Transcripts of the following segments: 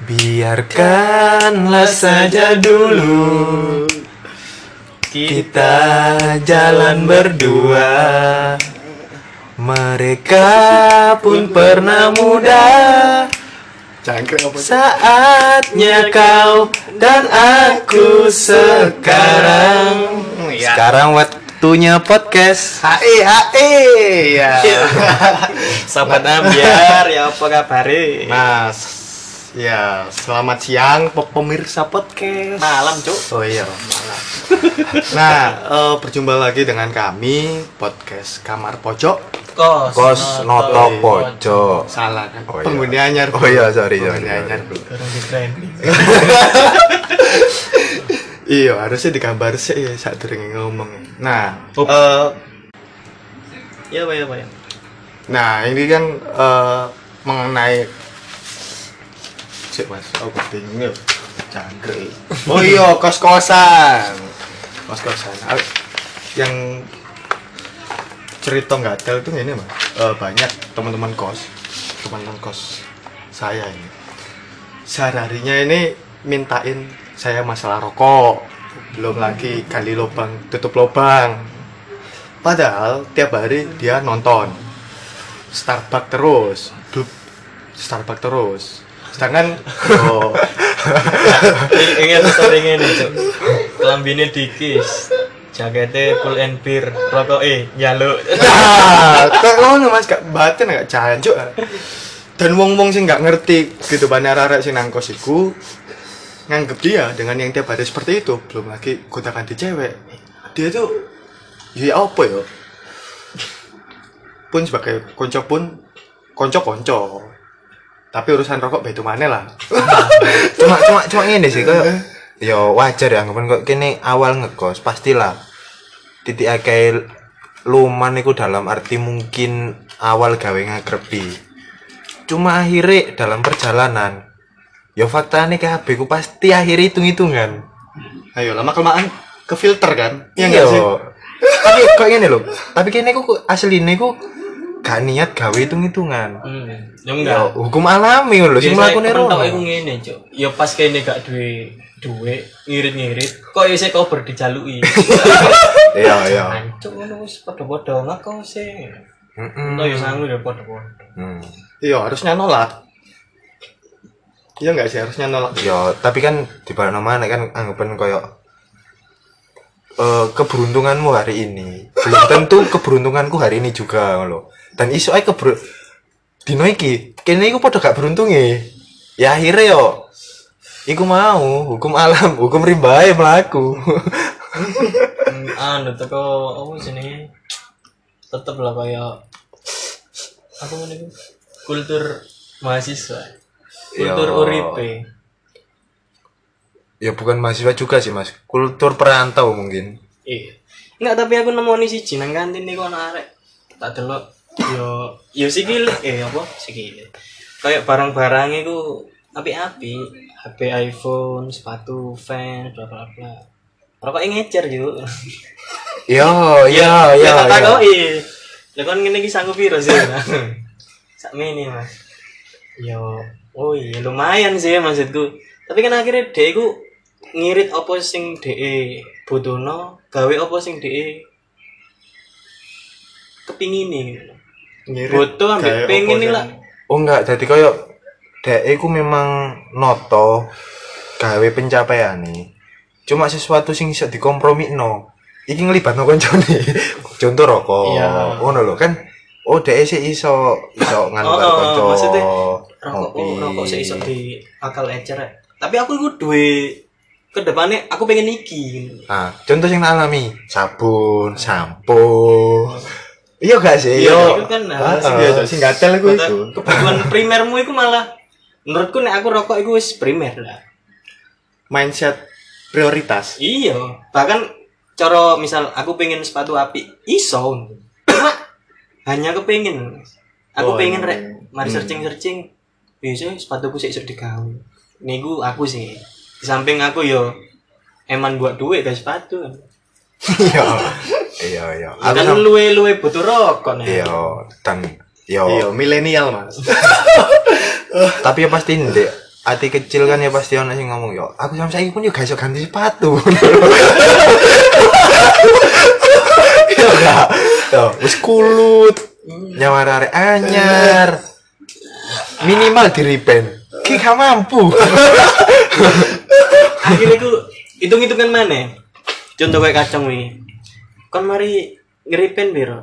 Biarkanlah saja dulu kita jalan berdua. Mereka pun pernah muda. Saatnya kau dan aku sekarang. Ya. Sekarang waktunya podcast. HE HE ya. Sahabat ambiar, ya apa kabare? Mas, ya selamat siang pe- pemirsa podcast. Malam, Cuk. Oh iya, malam. nah, eh, berjumpa lagi dengan kami podcast Kamar Pojok. Kos. Kos noto pojok. Salah kan? Oh iya. Penghuni anyar. Oh iya, sorry, sorry, Penghuni anyar. Iya, harusnya digambar sih ya saat ngomong. Nah, Up. eh, Ya, ya, ya. nah ini kan eh, mengenai Cek mas, aku bingung ya. Cangkrik. Oh iya, kos-kosan. Kos-kosan. Ah, Yang cerita gatel itu ini mas, Eh, banyak teman-teman kos, teman-teman kos saya ini. Sehari-harinya ini mintain saya masalah rokok, belum lagi gali lubang, tutup lubang. Padahal tiap hari dia nonton Starbucks terus, Starbucks terus. Sedangkan oh, Ingat story ngene, Cuk. Kelambine dikis. Jakete full and beer, rokoke njaluk. ah, kok ngono Mas gak batin gak jancuk. Dan wong-wong sing gak ngerti gitu banyak arek sing nang kos iku nganggep dia dengan yang tiap hari seperti itu, belum lagi gonta di cewek. Dia tuh ya apa ya? Pun sebagai konco pun konco-konco. Tapi urusan rokok beda mana lah. cuma cuma cuma ini sih kayak ya wajar ya anggapan kok kene awal ngekos pastilah titik akeh luman iku dalam arti mungkin awal gawe ngagrepi cuma akhirnya dalam perjalanan ya faktanya kabeh ku pasti akhirnya hitung-hitungan Ayo lama kelamaan ke filter kan? Iya Iya. nggak sih? tapi kok ngene lho tapi kene ku asline ku gak niat gawe hitung-hitungan Hmm. Ya ya enggak. hukum alami lho sing Biasanya mlakune kepentok rono iku ngene, Cuk. Ya pas kene gak duwe duwe ngirit-ngirit, kok isih kober dijaluki. iya iya Ancuk ngono wis padha-padha ngako sih. Mm-mm. Entah ya sangu ya padha-padha. Hmm. Iya harusnya nolak. Iya nggak sih harusnya nolak. Ya, tapi kan di mana mana kan anggapan koyo eh keberuntunganmu hari ini belum tentu keberuntunganku hari ini juga loh. Dan isu ae keber dino iki kene iku padha gak beruntunge. Ya akhirnya yo iku mau hukum alam, hukum rimbae mlaku. Hmm, anu teko apa jenenge? Tetep lah kaya apa ngene? Kultur mahasiswa. Kultur Ya. uripe. ya bukan mahasiswa juga sih, Mas. Kultur perantau mungkin. Iya. Enggak, tapi aku nemu nih siji nang kantin niku ana arek. Tak delok yo yo sikile eh apa sikile. Kayak barang-barang iku api-api, HP iPhone, sepatu Vans, bla bla bla. Rokok ngecer juga. Yo, yo, yo. ya tak yo. takoki. Lah kon ngene iki sanggup piro sih? Sak mini, Mas. Yo, oh iya lumayan sih maksudku. Tapi kan akhirnya dhek iku ngirit apa sing dhek butuhno, gawe apa sing dhek kepingin gitu. Ngirit ambek kayak pengen nih lah. Oh enggak, jadi koyo dek iku memang noto gawe pencapaian nih. Cuma sesuatu sing iso dikompromikno. Iki nglibatno koncone. Contoh rokok. Iya. Ngono lho kan. Oh, dek sih iso iso nganu Oh, oh, maksudnya Rokok oh, rokok sih iso di akal ecer. Tapi aku iku duwe ke depannya aku pengen iki. Nah, contoh tak alami, sabun, sampo. Iya gak sih? Iya, itu kan hal Heeh. biasa sing gatel iku iku. kebutuhan primermu itu malah menurutku nek aku rokok itu wis primer lah Mindset prioritas. iya bahkan cara misal aku pengen sepatu api iso cuma hanya kepengen Oh, aku pengen iya. rek mari searching searching bisa sepatuku sih iso digawe niku aku sih di samping aku yo eman buat duit guys sepatu Iya. Iya, iya. Ya Aku kan sam- luwe luwe butuh rokok nih Iya, dan yo Iya, milenial, Mas. tapi ya pasti ndek hati kecil kan ya pasti ono sing ngomong yo aku sampe saiki pun gak iso ganti sepatu. Yo gak yo wis kulut nyawar arek anyar. Minimal di repaint. Ki gak mampu. Akhirnya ku hitung hitungan mana? Contoh kayak kacang wi kon mari ngeripen biro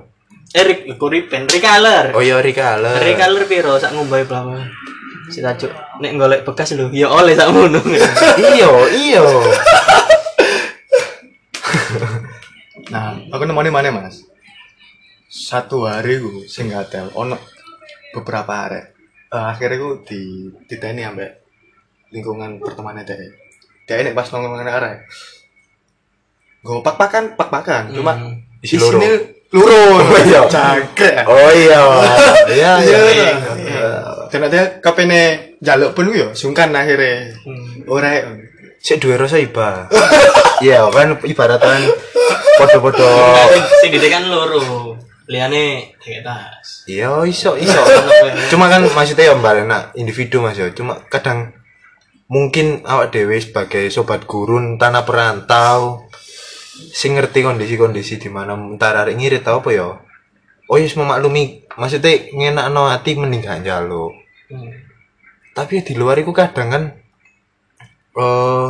eh rik kok ripen recolor oh iya recolor recolor biro sak ngombai pelama si tajuk nek golek bekas lho ya oleh sak ngono iyo iyo Nah, aku nemoni mana mas? Satu hari gue sing gatel, ono beberapa hari. Eh, akhirnya gue di diteni ambek lingkungan pertemanan dia. Dia ini pas nongkrong dengan arek. Gue pak-pakan, pak-pakan. Cuma Isi di loro. sini lurus. Oh, iya. Jangkrik. oh iya iya Iya. iya Dan dia kapene jaluk pun gue sungkan akhirnya. Ora sik duwe rasa iba iya kan ibaratan podo-podo sing gede kan loro liane kayak tas iya iso iso cuma kan maksudnya ya mbak enak individu mas ya cuma kadang mungkin awak dewe sebagai sobat gurun tanah perantau sing ngerti kondisi-kondisi di mana entar arek ngirit tau apa ya? Oh yes memaklumi. Maksudnya ngenakno hati mending gak njaluk. Hmm. tapi di luar itu kadang kan eh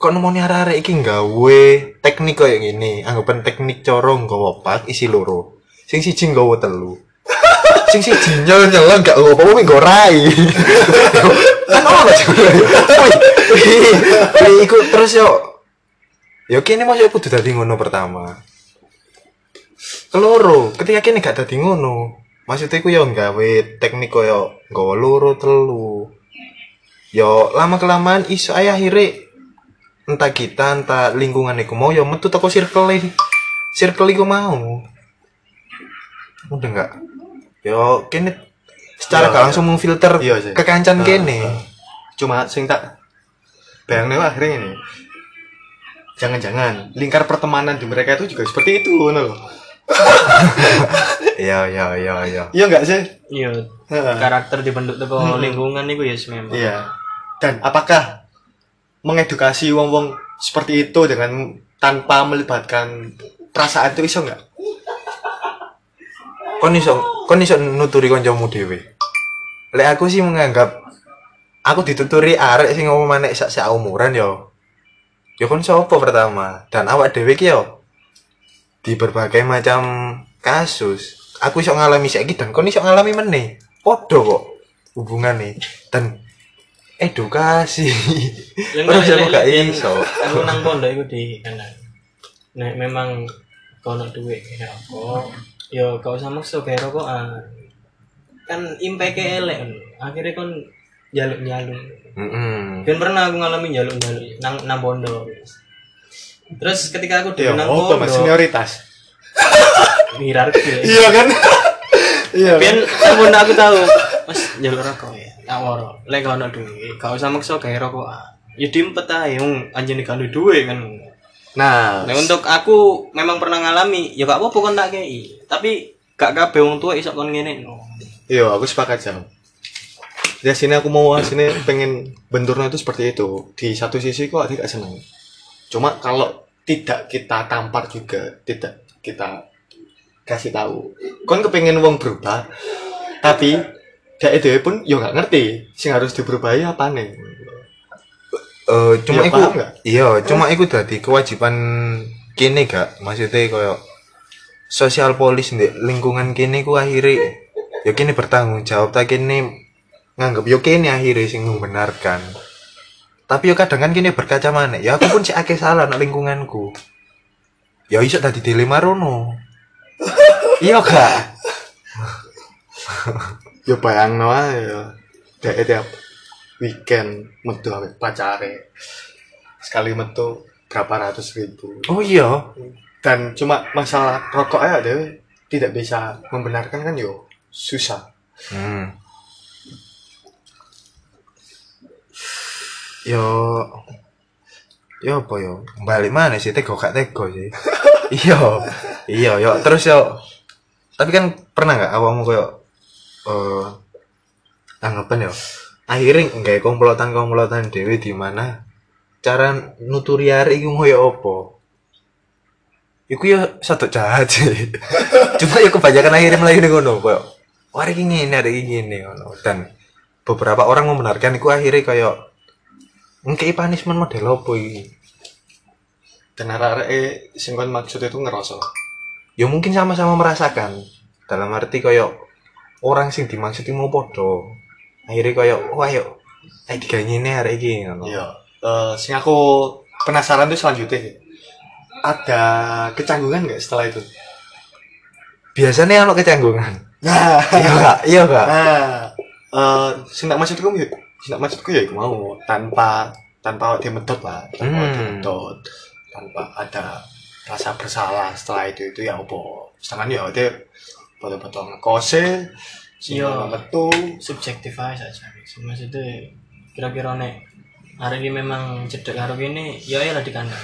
kok nemoni arek-arek iki nggawe teknik kayak gini anggapan teknik corong nggawa pak isi loro. Sing siji nggawa telu. Sing siji nyel nyel gak nggawa apa-apa nggawa rai. Kan ono iku terus yo yo kene masuk kudu dadi ngono pertama keloro ketika kene gak dadi ngono maksudnya ku yo nggawe teknik koyo nggawa loro telu yo lama kelamaan iso ae akhirnya entah kita entah lingkungan iku mau yo metu toko circle ini circle iku mau udah enggak yo kene secara Iya, gak iya. langsung memfilter Iya, sih. kekancan Ah, kene ah. Cuma sing tak bayangnya akhirnya ini. Jangan-jangan lingkar pertemanan di mereka itu juga seperti itu, ngono loh. iya iya iya iya Iya enggak sih? iya karakter dibentuk teko lingkungan itu ya memang Iya. Dan apakah mengedukasi wong-wong seperti itu dengan tanpa melibatkan perasaan itu iso enggak? kon iso kon iso nuturi kancamu dhewe lek aku sih menganggap aku dituturi arek sing ngomong manek sak sak umuran yo yo kon sapa pertama? Dan awak dhewe ki yo di berbagai macam kasus aku iso ngalami saiki dan kon iso ngalami meneh. Podo kok hubungane dan edukasi aku lek- gak lek- iso. Aku nang pondok iku di kanan nek memang kono duit ya kok yo kau sama maksa kayak rokokan. Kan impact elek akhirnya kon jaluk jaluk Mm-mm. kan pernah aku ngalamin jaluk jaluk nang nang pondok terus ketika aku di Ya, nang apa mas senioritas? hierarki Iya kan? Iya. kan? Ampun aku tahu, Mas jalur rokok ya. Tak waro. Lek ono duit, gak usah maksa gawe rokok. Ya diempet ae wong anjene gak duwe duit kan. Nah, Nah, untuk aku memang pernah ngalami, ya gak apa-apa kon tak kei. Tapi gak kabeh wong tua iso kon ngene. No. Iya, aku sepakat jam. Di sini aku mau sini pengen benturnya itu seperti itu. Di satu sisi kok aku gak seneng. Cuma kalau tidak kita tampar juga, tidak kita kasih tahu. Kon kepengen wong berubah, tapi dia itu pun yo gak ngerti sing harus diberubahi apa nih. Eh, cuma Iya, iku iya cuma iku dadi kewajiban kene gak maksudnya koyo sosial polis di lingkungan kene ku akhirnya ya kene bertanggung jawab tak kene nganggep yo kene akhirnya sing membenarkan tapi yo kadang kan kene berkaca mana ya aku pun sih akeh salah nak lingkunganku ya iso dadi dilema rono iya gak Yo bayang ae ya. Dia tiap weekend metu ambek pacare. Sekali metu berapa ratus ribu. oh iya dan cuma masalah rokok aja deh tidak bisa membenarkan kan yo susah Hmm. Yo Yo apa yo? Balik mana sih tego gak tego sih. iya. Iya, yo terus yo. Tapi kan pernah nggak awakmu koyo eh anggapan yo. akhirnya nggak komplotan komplotan dewi di mana cara nuturi hari iku ngoyo opo Iku ya satu jahat sih. Cuma ya kebanyakan akhirnya melayu nih ngono koyo. Wah ini ada ngono dan beberapa orang membenarkan iku akhirnya kayak ngkei punishment model opo iki. dan arek eh sing kon maksud itu ngerasa Ya mungkin sama-sama merasakan dalam arti kayak orang sing dimaksud itu mau podo. Akhirnya kayak wah ayo digangine hari ini ngono. Iya. Eh, sing aku penasaran tuh selanjutnya ada kecanggungan nggak setelah itu? Biasanya ono kecanggungan. Nah, Iya kak, iya kak. nah, eh, sing tak maksudku tak maksudku ya mau tanpa tanpa dia medot lah, tanpa dia Hmm. tanpa ada rasa bersalah setelah itu itu ya apa? Sedangkan ya dia betul-betul ngekose, Iya. metu, subjektif aja saja sih maksudnya kira-kira nek hari ini memang cedek karo gini ya ya lah dikandang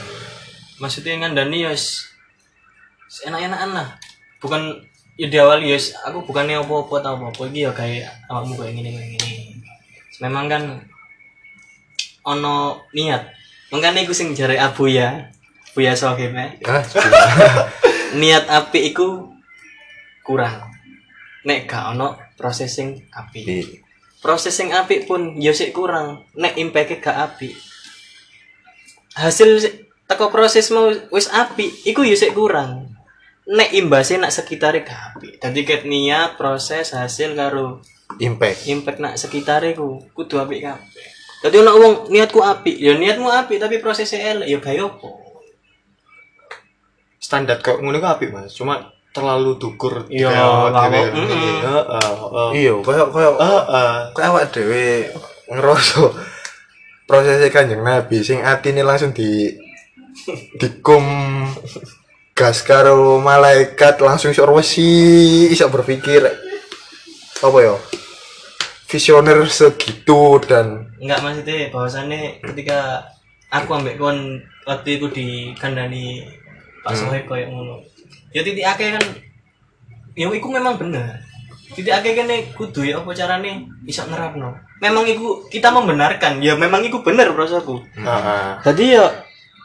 maksudnya ngandani ya enak-enakan lah bukan ya di awal ya aku bukannya apa-apa tau apa-apa iki ya kayak awakmu kayak gini kayak gini memang kan ono niat. Makanya aku sing jare abu ya Buya Sohib ya Ah, niat api iku kurang. Nek gak ono processing api di processing api pun yo sik kurang. Nek impact gak api hasil teko proses mau wis api iku yo sik kurang. Nek imbasnya nak sekitare gak api dadi ket niat proses hasil karo impact. impact nak sekitare ku kudu apik kabeh. Dadi ono wong niatku api ya niatmu api tapi prosesnya elek. Ya gawe opo standar kok ngono ku apik Mas. Cuma terlalu dukur Iya. Iya, kayak Heeh. kayak awak dhewe ngerasa prosesnya kanjeng Nabi sing atine langsung di dikum gas karo malaikat langsung wesi iso berpikir apa ya? Visioner segitu dan enggak maksudnya bahwasannya ketika aku ambek kon waktu itu di kandani Pak Sohib kayak ngono. Ya titik akeh kan ya iku memang bener. Titik akeh kan kudu ya apa carane bisa nerapno. Memang iku kita membenarkan ya memang iku bener prosoku Heeh. tadi ya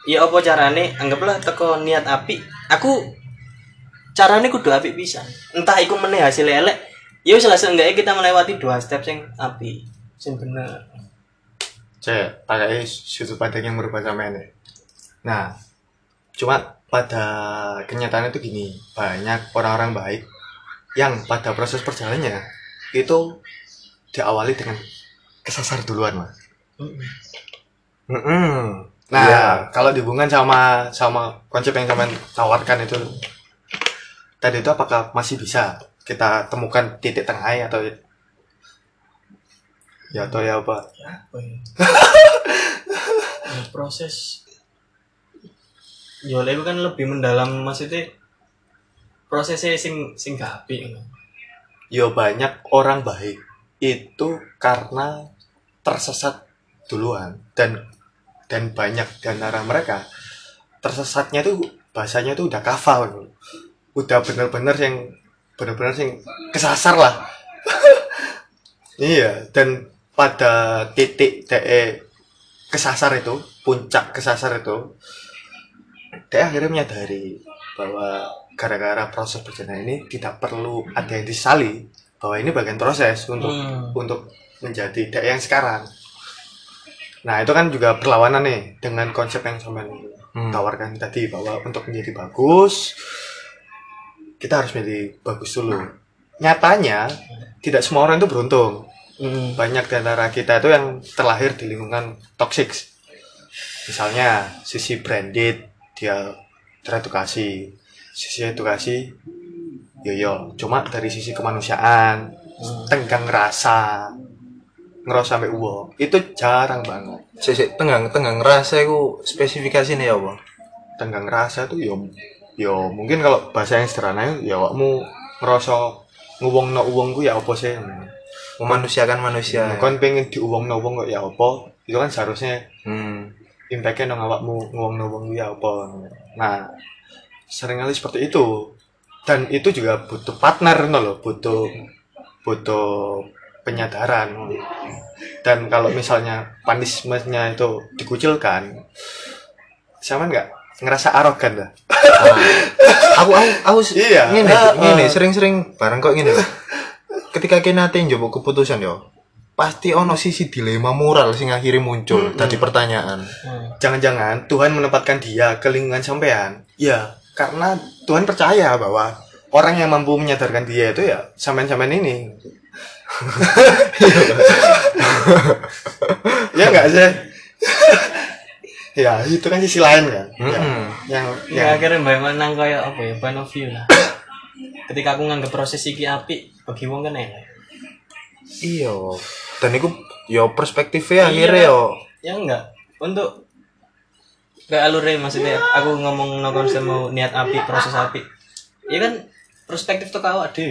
ya apa carane anggaplah teko niat api aku carane kudu api bisa entah iku meneh hasil elek ya wis lah seenggaknya kita melewati dua step sing api sing bener Cek, pakai sudut pandang yang berubah sama ini. Nah, cuma pada kenyataannya itu gini, banyak orang-orang baik yang pada proses perjalanannya itu diawali dengan kesasar duluan, mas. Mm-mm. Nah, Iya. kalau dihubungkan sama sama konsep yang kalian tawarkan itu tadi itu apakah masih bisa kita temukan titik tengah atau ya atau ya apa? ya apa ya? Ya, proses. Ya itu kan lebih mendalam maksudnya prosesnya sing sing ngono. Ya banyak orang baik itu karena tersesat duluan dan dan banyak di antara mereka tersesatnya tuh bahasanya tuh udah kafal udah bener-bener yang bener-bener yang kesasar lah iya dan pada titik DE kesasar itu puncak kesasar itu DE akhirnya menyadari bahwa gara-gara proses perjalanan ini tidak perlu ada yang disali bahwa ini bagian proses untuk Hmm. untuk menjadi DE yang sekarang nah itu kan juga berlawanan nih dengan konsep yang sama Hmm. tawarkan tadi bahwa untuk menjadi bagus kita harus menjadi bagus dulu. Nyatanya tidak semua orang itu beruntung. Hmm. banyak di antara kita itu yang terlahir di lingkungan toxic. Misalnya sisi branded dia teredukasi. Sisi edukasi yo yo. Cuma dari sisi kemanusiaan Hmm. tenggang rasa ngerasa sampai uang itu jarang banget. Sik tenggang tenggang rasa iku spesifikasine ya apa? tenggang rasa itu yo yo mungkin kalau bahasa yang sederhana ya awakmu ngerasa nguwong no uang ya apa sih? Memanusiakan manusia. kon pengen diuwong no uang kok ya apa? Itu kan seharusnya Hmm. impactnya nang awakmu nguwong no uang ya apa. Nah sering kali seperti itu. Dan itu juga butuh partner no loh butuh butuh penyadaran. Dan kalau misalnya punishmentnya itu dikucilkan sama nggak ngerasa arogan lah aku aku aku s- Iya. ngene Ah, ngene ah. sering-sering bareng kok ngene. Ketika kena nate njupuk keputusan yo pasti ono sisi dilema moral sing akhirnya muncul tadi pertanyaan. Hmm. jangan-jangan Tuhan menempatkan dia ke lingkungan sampean? Ya karena Tuhan percaya bahwa orang yang mampu menyadarkan dia itu ya sampean-sampean ini. Ya enggak sih ya itu kan sisi lain kan Ya, Mm-mm. yang Ya yang akhirnya mbak menang kayak apa ya point of view lah. Ketika aku nganggep proses iki api, bagi wong kan elek. iya dan itu yo perspektifnya Iya, akhirnya yo Ya enggak. Untuk kayak alurnya maksudnya aku ngomong no konsep mau niat api, proses api. Ya kan perspektif tuh kau ada.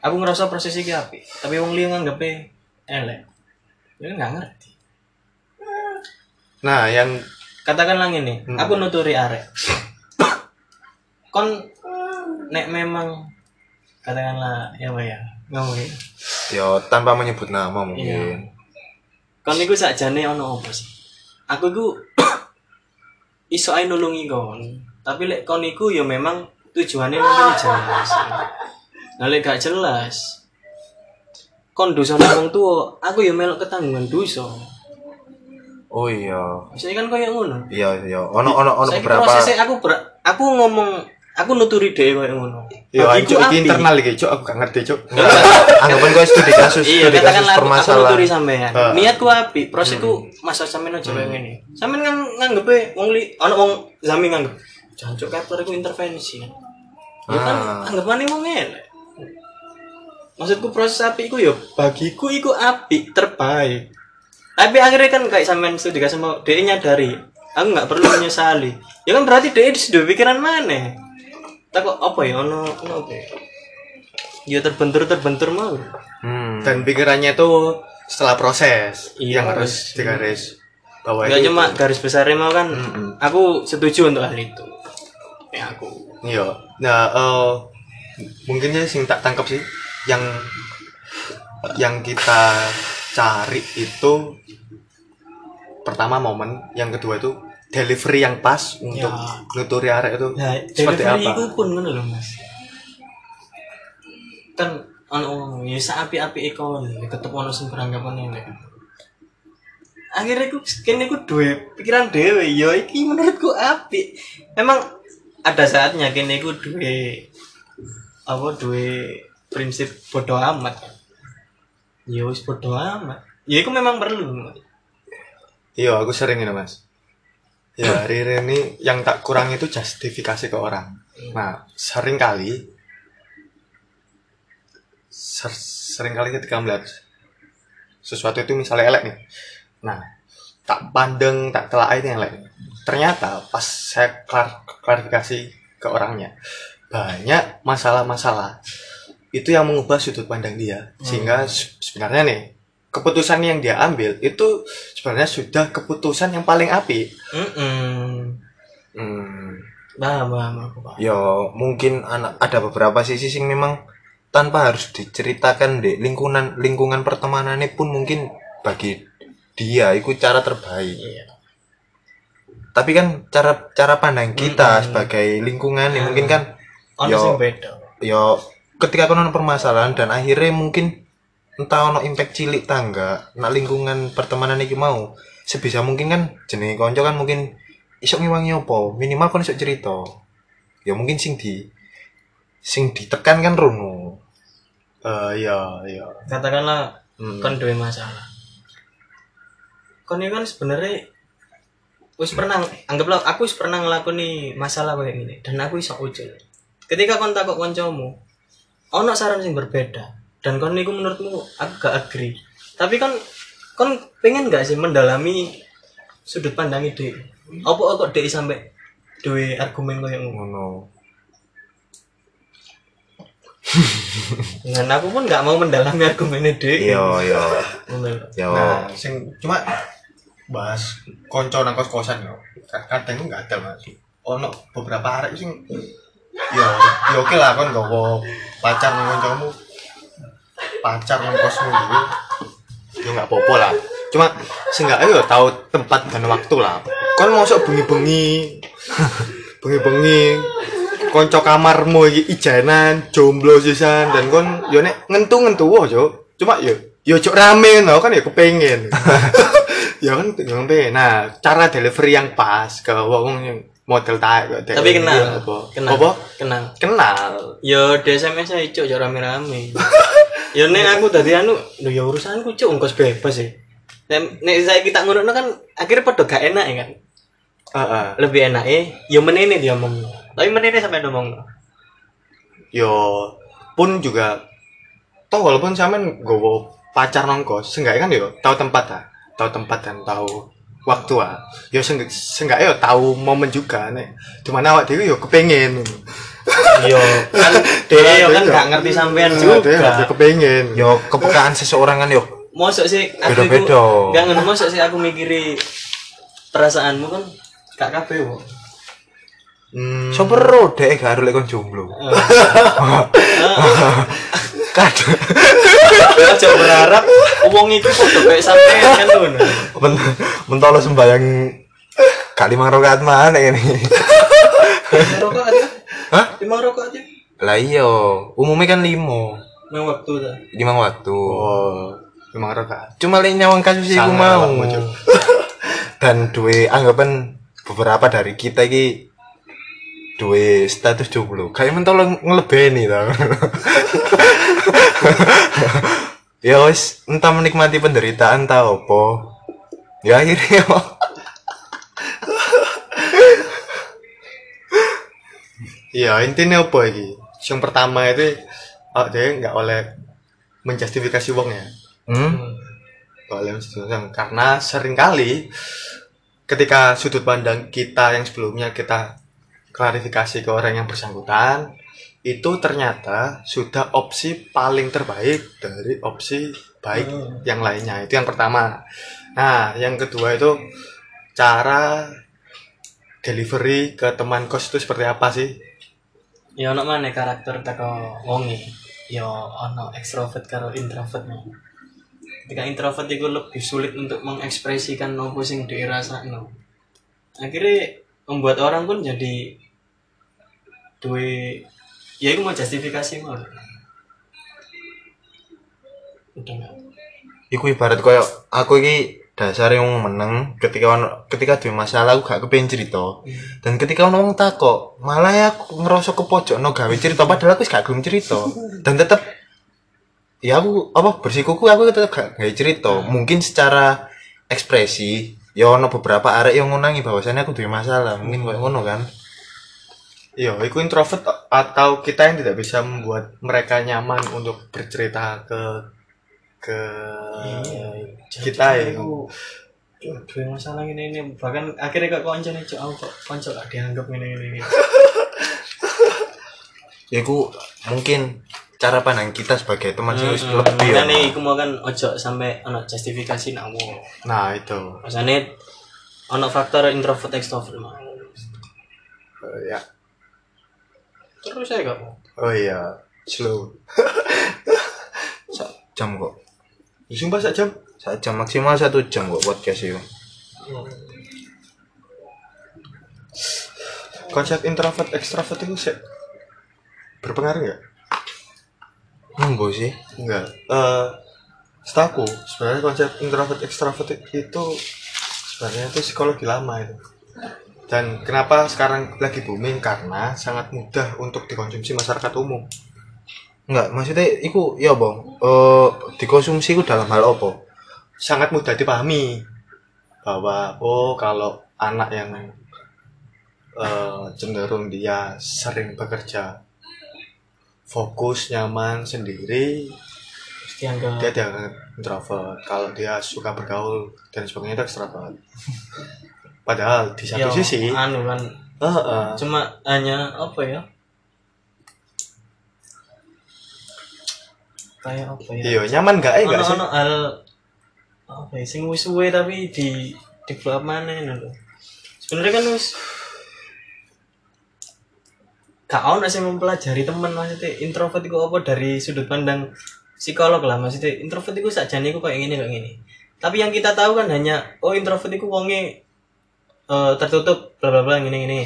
Aku ngerasa proses iki api, tapi wong liya nganggepe elek. Ya nggak ngerti. Nah yang katakanlah gini, aku nuturi arek. Kon nek memang katakanlah ya apa ya ngomongin. yo tanpa menyebut nama Iya. mungkin Kon iku sakjane ono apa sih? Aku iku iso ae nulungi kon. Tapi lek kon iku ya memang tujuannya mungkin jelas. Nah lek gak jelas kon dosa nang tuwa, aku ya melok ketanggungan dosa. Oh iya Maksudnya kan koyo ngono. iya iya ono ono ono beberapa prosesnya aku ber- aku ngomong aku nuturi dhewe koyo ngono. yo cuk iki api. internal iki cuk aku gak ngerti cuk anggapan kau studi kasus Iya, studi kasus katakanlah aku, permasalahan nuturi sampean. Niatku api, prosesku masa sampean aja kayak ngene. Sampean ngang nganggepe wong li ana wong zami nganggep jancuk kapter iku intervensi. Ya kan Ah. anggapane wong elek. Maksudku proses api iku ya bagiku iku api terbaik. Tapi akhirnya kan kayak sampean studi kasus mau dia nyadari aku nggak perlu menyesali. Ya kan berarti dia sudah pikiran mana? Takut apa ya ono ono apa ya? Ya terbentur terbentur mau. hmm. dan pikirannya itu setelah proses Iya, yang harus digaris bahwa Enggak itu cuma garis besarnya mau kan aku setuju untuk hal itu. Ya aku. Iya. Nah, eh mungkin ya sing tak tangkap sih yang yang kita cari itu pertama momen, yang kedua itu delivery yang pas untuk Ya. nuturi arek itu Nah, seperti delivery apa? itu pun ngono loh, Mas. Kan ono ya api-api ikon tetep ono sing beranggapan ini. Akhirnya aku kene aku duwe pikiran dewe, ya iki menurutku api. Memang ada saatnya kene aku duwe apa duwe prinsip bodoh amat. Ya wis bodoh amat. Ya itu memang perlu. Iya, aku sering ini mas. Ya, hari ini yang tak kurang itu justifikasi ke orang. Nah, sering kali, ser sering kali ketika melihat sesuatu itu misalnya elek nih. Nah, tak pandang, tak telah ini elek. Ternyata pas saya klar- klarifikasi ke orangnya, banyak masalah-masalah itu yang mengubah sudut pandang dia. Sehingga se- sebenarnya nih, keputusan yang dia ambil itu sebenarnya sudah keputusan yang paling api. Mm hmm. Paham, paham aku paham. yo mungkin anak ada beberapa sisi sing memang tanpa harus diceritakan deh lingkungan lingkungan pertemanannya pun mungkin bagi dia itu cara terbaik Iya. tapi kan cara cara pandang kita sebagai lingkungan ya mungkin kan Yo. yo ketika kono permasalahan dan akhirnya mungkin entah ono impact cilik tangga nak lingkungan pertemanan iki mau sebisa mungkin kan jenenge konco kan mungkin isok ngiwangi opo minimal kon isok cerita. Ya mungkin sing di sing ditekan kan rono. Eh, iya, iya. katakanlah Hmm. kon duwe masalah. Kon ini kan sebenarnya wis pernah anggaplah aku wis pernah ngelakoni masalah kayak gini dan aku iso ucul ketika kon takut koncomu ono saran sing berbeda. Dan kon niku menurutmu aku gak agree. Tapi kan kon pengen gak sih mendalami sudut pandang ide? Apa kok dek sampai duwe argumen kayak ngono? Ngono. Nah, dan aku pun gak mau mendalami argumen ide. Iya iya. Ngono. yo Nah, sing cuma bahas konco nang kos-kosan yo. Ka- Kadang itu enggak ada, Mas. Ono beberapa arek sing yo yo oke lah kon gowo pacar nang koncomu. Pacar nang kosmu gitu. ya nggak apa-apa lah. Cuma seenggaknya ya tahu tempat dan waktu lah. Kan masuk bengi-bengi. Bengi-bengi. Konco kamarmu iki ijanan jomblo sisan. Dan kon yo nek ngentu-ngentu aja cuma yo yo cok rame no. Kan ya kepengen ya kan kepengen nah cara delivery yang pas ke wong yang model taek kok Tapi kenal. apa Kenal. apa Kenal. kenal Yo di SMS aja cuk jare rame-rame. Yo nek aku dadi anu, lho ya urusanku cuk ongkos bebas sih. Nek nek saya kita ngono kan akhirnya padha gak enak ya kan. Heeh. Lebih enak eh yo menene dia ngomong. Tapi menene sampai ngomong. yo pun juga toh walaupun sampean gowo pacar nongkos seenggaknya kan yo tahu tempat ah tahu tempat dan tahu waktu ah yo seenggak seenggaknya yo tahu momen juga nek di mana awak dewi yo kepengen Yo kan dia yo kan gak ngerti sampean yo juga. kepengen Yo kepekaan seseorang kan yo. Mosok sih aku Beda-beda. iku- Gak ngono mosok sih aku mikiri perasaanmu kan gak kabeh kok. hmm, So perlu deh gak harus lek kon jomblo. Kadang Aja berharap wong iku padha kayak sampean kan men mentolo sembayang kak lima rakaat mana ini. Rokok aja. Hah? Lima rokok aja. Lah iya, umumnya kan limo. Nang waktu ta. Lima waktu. oh memang rakaat Cuma lek nyawang kasus Sangat mau. Dan duwe anggapan beberapa dari kita iki duwe status jomblo. Kayak mentolo ngelebeni tau. ya wis entah menikmati penderitaan tau apa. Ya akhirnya iya intinya apa lagi yang pertama itu oh, dia nggak oleh menjustifikasi uangnya Hmm? oleh menjustifikasi karena sering kali ketika sudut pandang kita yang sebelumnya kita klarifikasi ke orang yang bersangkutan itu ternyata sudah opsi paling terbaik dari opsi baik yang lainnya itu yang pertama nah yang kedua itu cara delivery ke teman kos itu seperti apa sih Ya ono mana karakter teko wonge. Ya ono ekstrovert karo introvert. no. Ketika introvert itu lebih sulit untuk mengekspresikan apa sing dirasakno. Akhirnya membuat orang pun jadi duwe ya itu mau justifikasi mau. Udah nggak? Iku ibarat koyo aku iki dasar yang meneng ketika ono ketika duwe masalah aku gak kepengen cerita. Dan ketika ono wong takok, malah ya aku ngerasa kepojokno gawe cerita padahal aku gak gelem cerita. Dan tetep ya aku apa bersikuku aku tetep gak gawe cerita. Mungkin secara ekspresi ya ono beberapa arek yang ngunangi bahwasannya aku duwe masalah. Mungkin koyo ngono kan. Iya, itu introvert atau kita yang tidak bisa membuat mereka nyaman untuk bercerita ke ke kita ya. Dua masalah ini ini bahkan akhirnya kok konco nih cok aku kok konco gak dianggap ini ini ini. Ya iku mungkin cara pandang kita sebagai teman sing wis lebih ya. nih, aku mau kan ojo sampai ono justifikasi nak. Nah, itu. Maksudnya ono faktor introvert extrovert mah. Oh, ya. Terus saya kok. Oh iya, slow. Sak jam kok. Ya, Sumpah sak jam. Sak jam maksimal satu jam kok podcast itu. Konsep introvert ekstrovert itu sih berpengaruh nggak? Enggak sih. Enggak. Eh, setahu sebenarnya konsep introvert ekstrovert itu sebenarnya itu psikologi lama itu. Dan kenapa sekarang lagi booming karena sangat mudah untuk dikonsumsi masyarakat umum. Enggak, maksudnya iku ya bang. Eh dikonsumsi iku dalam hal apa? sangat mudah dipahami bahwa oh kalau anak yang eh, cenderung dia sering bekerja fokus nyaman sendiri dianggap dia dia introvert kalau dia suka bergaul dan sebagainya itu ekstrovert padahal di satu Yo, sisi anu kan. Eh, eh, cuma hanya apa ya? Kayak apa ya? iya nyaman gak eh ono gak sih. ono hal apa ya sing wis suwe tapi di di bab mana lho? Sebenarnya kan wis gak ono sih mempelajari teman maksudnya introvert itu apa dari sudut pandang psikolog lah maksudnya introvert itu sakjane iku kayak gini kayak gini tapi yang kita tahu kan hanya oh introvert itu wonge eh, tertutup bla bla bla gini gini.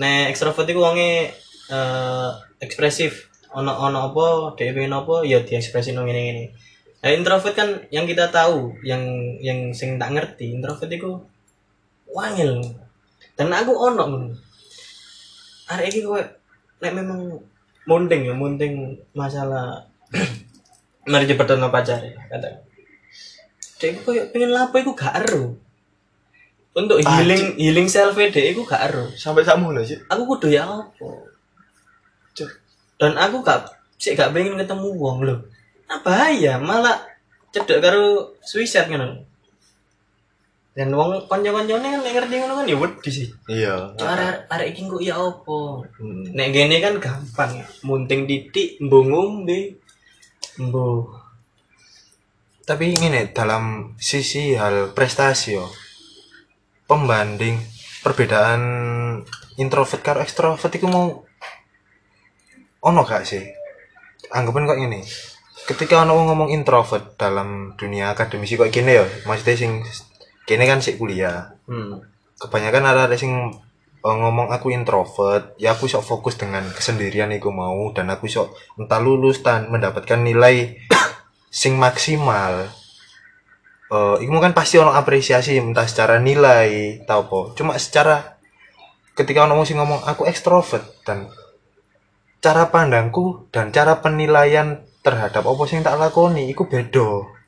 Nah ekstrovert itu wonge eh, ekspresif. Ono ono apa dia pengen apa ya diekspresin no gini gini nah introvert kan yang kita tahu yang yang sing tak ngerti introvert itu wangil dan aku ono ngono arek iki kowe nek memang munding ya munding masalah mari cepet no pacar ya kata dia koyo pengen lapo iku gak ero untuk healing healing self dia iku gak ero. Sampai sakmu lho sih aku kudu ya apa? Dan aku gak sih gak pengen ketemu wong lho. Nah bahaya malah cedek karo suicide ngono dan wong kanca-kancane kan ngerti ngono kan ya wedi sih iya. Arek arek iki kok ya apa? Hmm. nek gini kan gampang munting titik mbo ngombe mbo tapi ini dalam sisi hal prestasi yo pembanding. Perbedaan introvert karo ekstrovert itu mau ono gak sih? Anggapan kok ini ketika ono ngomong introvert dalam dunia akademisi kok gini ya maksudnya sing kini kan sih kuliah. Hmm. kebanyakan ada ada sing eh, ngomong aku introvert ya aku sok fokus dengan kesendirian iku mau dan aku sok entah lulus dan mendapatkan nilai sing maksimal eh iku kan pasti ono apresiasi entah secara nilai tau apa cuma secara ketika ono wong sing ngomong aku ekstrovert dan cara pandangku dan cara penilaian terhadap apa sing tak lakoni iku beda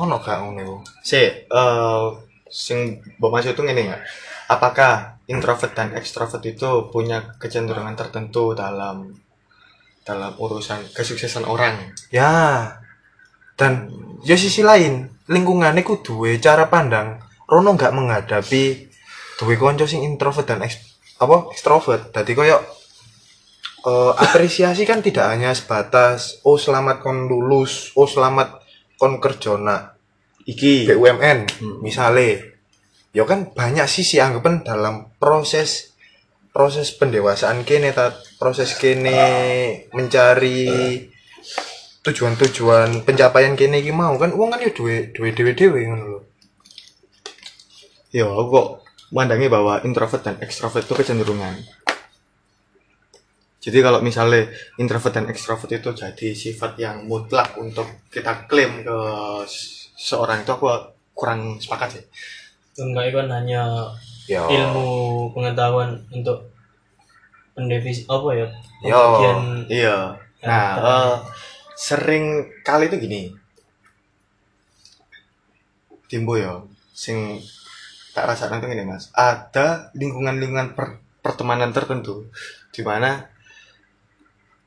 ono gak ngono iku? Si, eh sing mbok maksud itu ngene nggak? Apakah introvert dan ekstrovert itu punya kecenderungan tertentu dalam dalam urusan kesuksesan orang? Ya. Dan ya sisi lain, lingkungannya ku duwe cara pandang. Rono nggak menghadapi duwe konco sing introvert dan eks, apa ekstrovert. Tadi koyo eh, apresiasi kan tidak hanya sebatas oh selamat kon lulus, oh selamat kon kerja nak Iki. BUMN Hmm. misalnya. Ya kan banyak sisi anggapan dalam proses proses pendewasaan kene ta proses kene mencari tujuan-tujuan pencapaian kene iki mau kan uang kan ya duwe duwe dewe dewe ngono lho. Ya, aku kok mandangi bahwa introvert dan ekstrovert itu kecenderungan. Jadi kalau misalnya introvert dan ekstrovert itu jadi sifat yang mutlak untuk kita klaim ke seorang itu aku kurang sepakat sih. enggak itu kan hanya Ya. ilmu pengetahuan untuk pendefinisi apa ya pembagian Iya. Nah. Sering kali itu gini. Timbo ya, sing tak rasa nanti gini mas. Ada lingkungan-lingkungan per- pertemanan tertentu di mana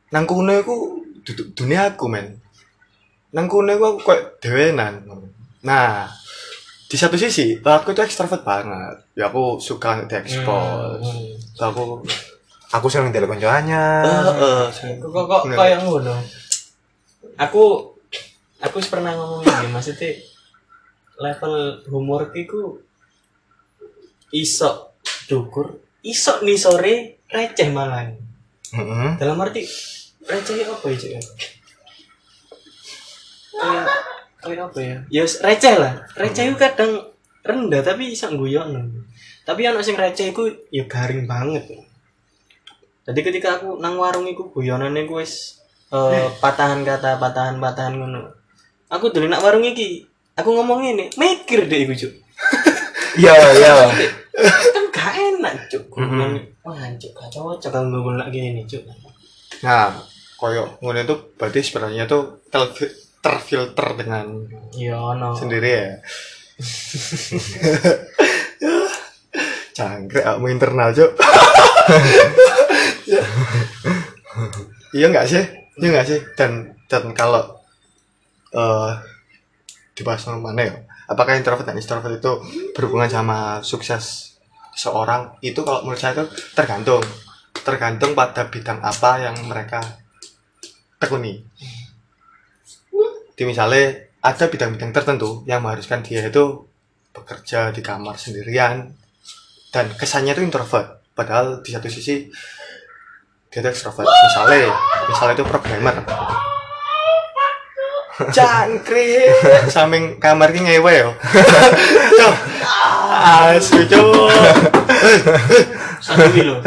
nang kono iku duduk dunia aku men. Nang kono iku aku kayak dewenan. Nah, di satu sisi aku itu ekstrovert banget. Ya aku suka diekspos. Hmm. Aku Aku sering konco anyar. eh eh, kok kok kayak ngono aku aku pernah ngomong ini maksudnya level humor ku iso dukur iso nih sore receh malah Heeh. dalam arti receh apa ya cek kayak kayak apa ya? Ya receh lah. Receh itu kadang rendah tapi iso guyon tapi anak sing receh itu ya garing banget. Jadi ketika aku nang warung iku guyonan iku wis eh, patahan kata patahan patahan ngono aku dulu nak warung iki aku ngomong ini mikir deh iku cuk Iya, iya. kan gak enak cuk Mhm. wah cuk gak cocok kalau ngomong lagi ini cuk Nah, koyo ngono itu berarti sebenarnya tuh terfilter dengan ya no sendiri ya. Cangkrek aku internal, Cuk. iya enggak sih? Iya enggak sih? Dan dan kalau eh dibahas sama mana ya? Apakah introvert dan extrovert itu berhubungan sama sukses seorang? Itu kalau menurut saya itu tergantung tergantung pada bidang apa yang mereka tekuni. Di misalnya ada bidang-bidang tertentu yang mengharuskan dia itu bekerja di kamar sendirian dan kesannya itu introvert padahal di satu sisi dia itu extrovert misalnya misalnya itu programmer Cangkrik. Samping kamar ki ngewe yo. Cuk. Asu cuk. Satu kilo.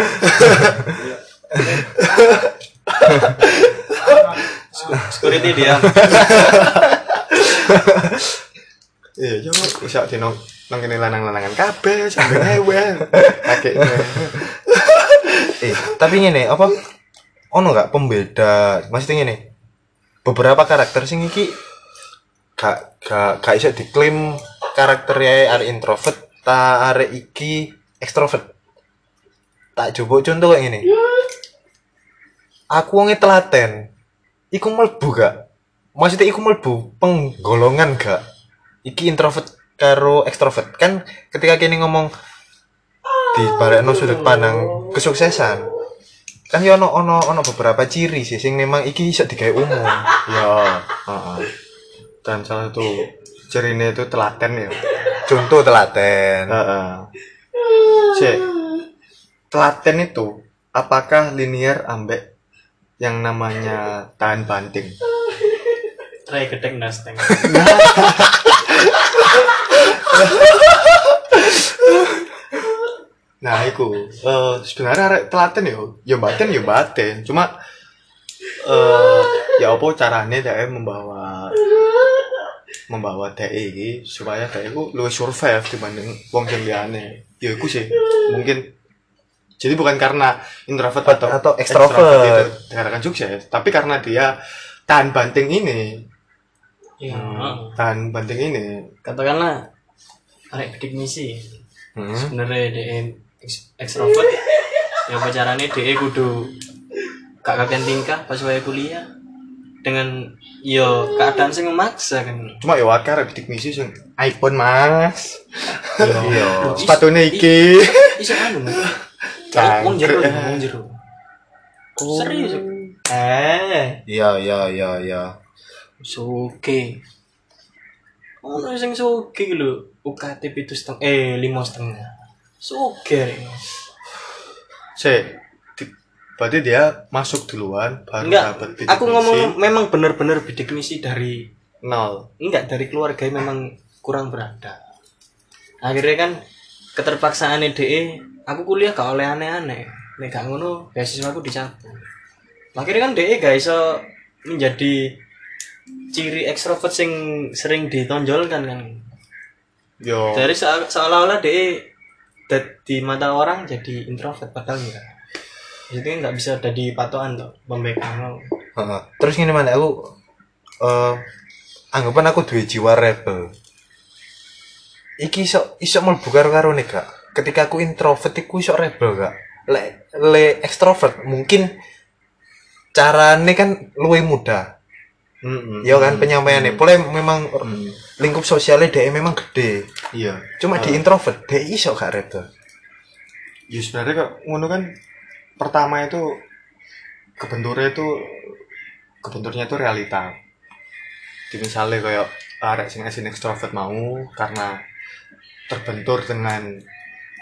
Security dia. Iya, yo bisa di nong nong kene lanang-lanangan kabeh sampe ngewe. Kakeknya. Eh tapi ngene apa? Ono nggak pembeda maksudnya ngene? Beberapa karakter sing iki gak gak gak iso diklaim karakternya arek introvert ta arek iki ekstrovert. Tak coba contoh kayak gini aku wonge telaten iku mlebu gak? Maksudnya iku mlebu penggolongan gak? Iki introvert karo ekstrovert. Kan ketika kini ngomong di barekno sudut pandang kesuksesan kan ya ono ono ono beberapa ciri sih sing memang iki iso digawe umum Ya, Heeh. dan salah satu cerine itu telaten ya. contoh telaten Heeh. Cek. Telaten itu apakah linear ambek yang namanya tahan banting? Tray gedek nasteng. Nah, itu eh sebenarnya arek telaten yo, yo batin yo batin. Cuma eh ya apa caranya dia membawa membawa DE iki supaya DE ku luwih survive dibanding wong sing liyane. Ya iku sih. Mungkin jadi bukan karena introvert atau Atau extrovert. itu dikatakan sukses, tapi karena dia tahan banting ini, Iya. tahan banting ini. Katakanlah arek bidik misi. Hmm. Sebenarnya dia ex- ekstrovert. Ya apa caranya dia kudu gak kakean tingkah pas wae kuliah dengan yo keadaan sing memaksa kan. Cuma ya wakil arek bidik misi sing iPhone, Mas. iya Sepatunya iki. Iso anu Mas. Wong jero, wong jero. Serius. Eh, iya iya iya iya suke. Ono sing suke lho, UKT pitu setengah eh lima setengah. Suke. Cek. di- Berarti dia masuk duluan baru Enggak, dapat bidik aku misi. ngomong memang bener-bener bidik misi dari nol. enggak dari keluarga memang kurang berada. Akhirnya kan keterpaksaan DE, aku kuliah gak oleh aneh-aneh. Nek gak ngono, beasiswa aku dicabut. Akhirnya kan DE gak iso menjadi ciri ekstrovert sing sering ditonjolkan kan. Yo. Dari se- seolah-olah DE di mata orang jadi introvert padahal enggak. Jadi nggak bisa jadi patokan tuh pembekam. Heeh. terus ngene mana aku eh anggapan aku duwe jiwa rebel iki iso iso mlebu karo karo nih gak ketika aku introvert iku iso rebel gak le le ekstrovert mungkin carane kan luwih mudah Mm-mm. ya kan penyampaiannya boleh memang Mm. lingkup sosialnya dia memang gede Iya. cuma di introvert dia iso gak rebel Ya sebenarnya kok ngono kan pertama itu kebenturnya itu kebenturnya itu realita. Di misalnya kayak arek sing asin ekstrovert mau karena terbentur dengan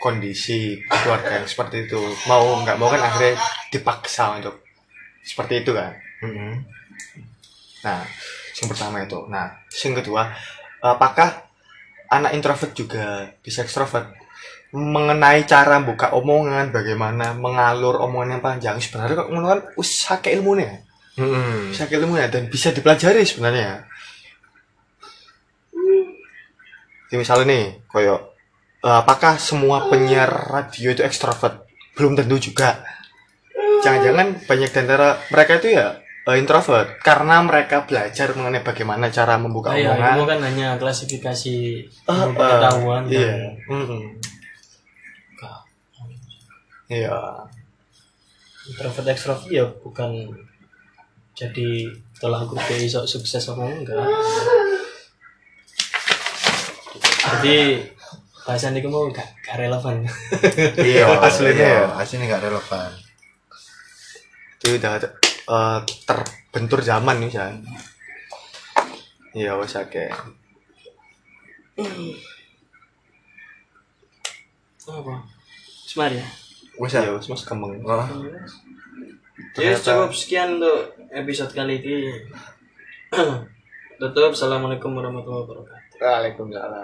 kondisi keluarga yang seperti itu mau nggak mau kan akhirnya dipaksa untuk seperti itu kan Nah, yang pertama itu. Nah, yang kedua, apakah anak introvert juga bisa ekstrovert? Mengenai cara buka omongan, bagaimana mengalur omongan yang panjang, sebenarnya kok kan wis akeh ilmunya. Mm-mm. Bisa akeh ilmunya dan bisa dipelajari sebenarnya. Jadi misalnya nih, koyo eh, apakah semua penyiar radio itu ekstrovert? Belum tentu juga. Jangan-jangan banyak di antara mereka itu ya eh, introvert karena mereka belajar mengenai bagaimana cara membuka Ah, ya, omongan. ilmu kan hanya klasifikasi ilmu eh, pengetahuan Iya. dan Mm-mm. Iya. introvert ekstrovert ya bukan jadi tolak ukur dia iso sukses apa enggak jadi bahasan itu mau gak, gak relevan Iya, aslinya ya. iya, aslinya gak relevan Itu udah eh, terbentur zaman nih, San. Iya, wis akeh. apa Semar ya wes Iya, wis Mas kemeng. oh. Ya Ternyata- cukup sekian untuk episode kali ini. tutup assalamualaikum warahmatullahi wabarakatuh Waalaikumsalam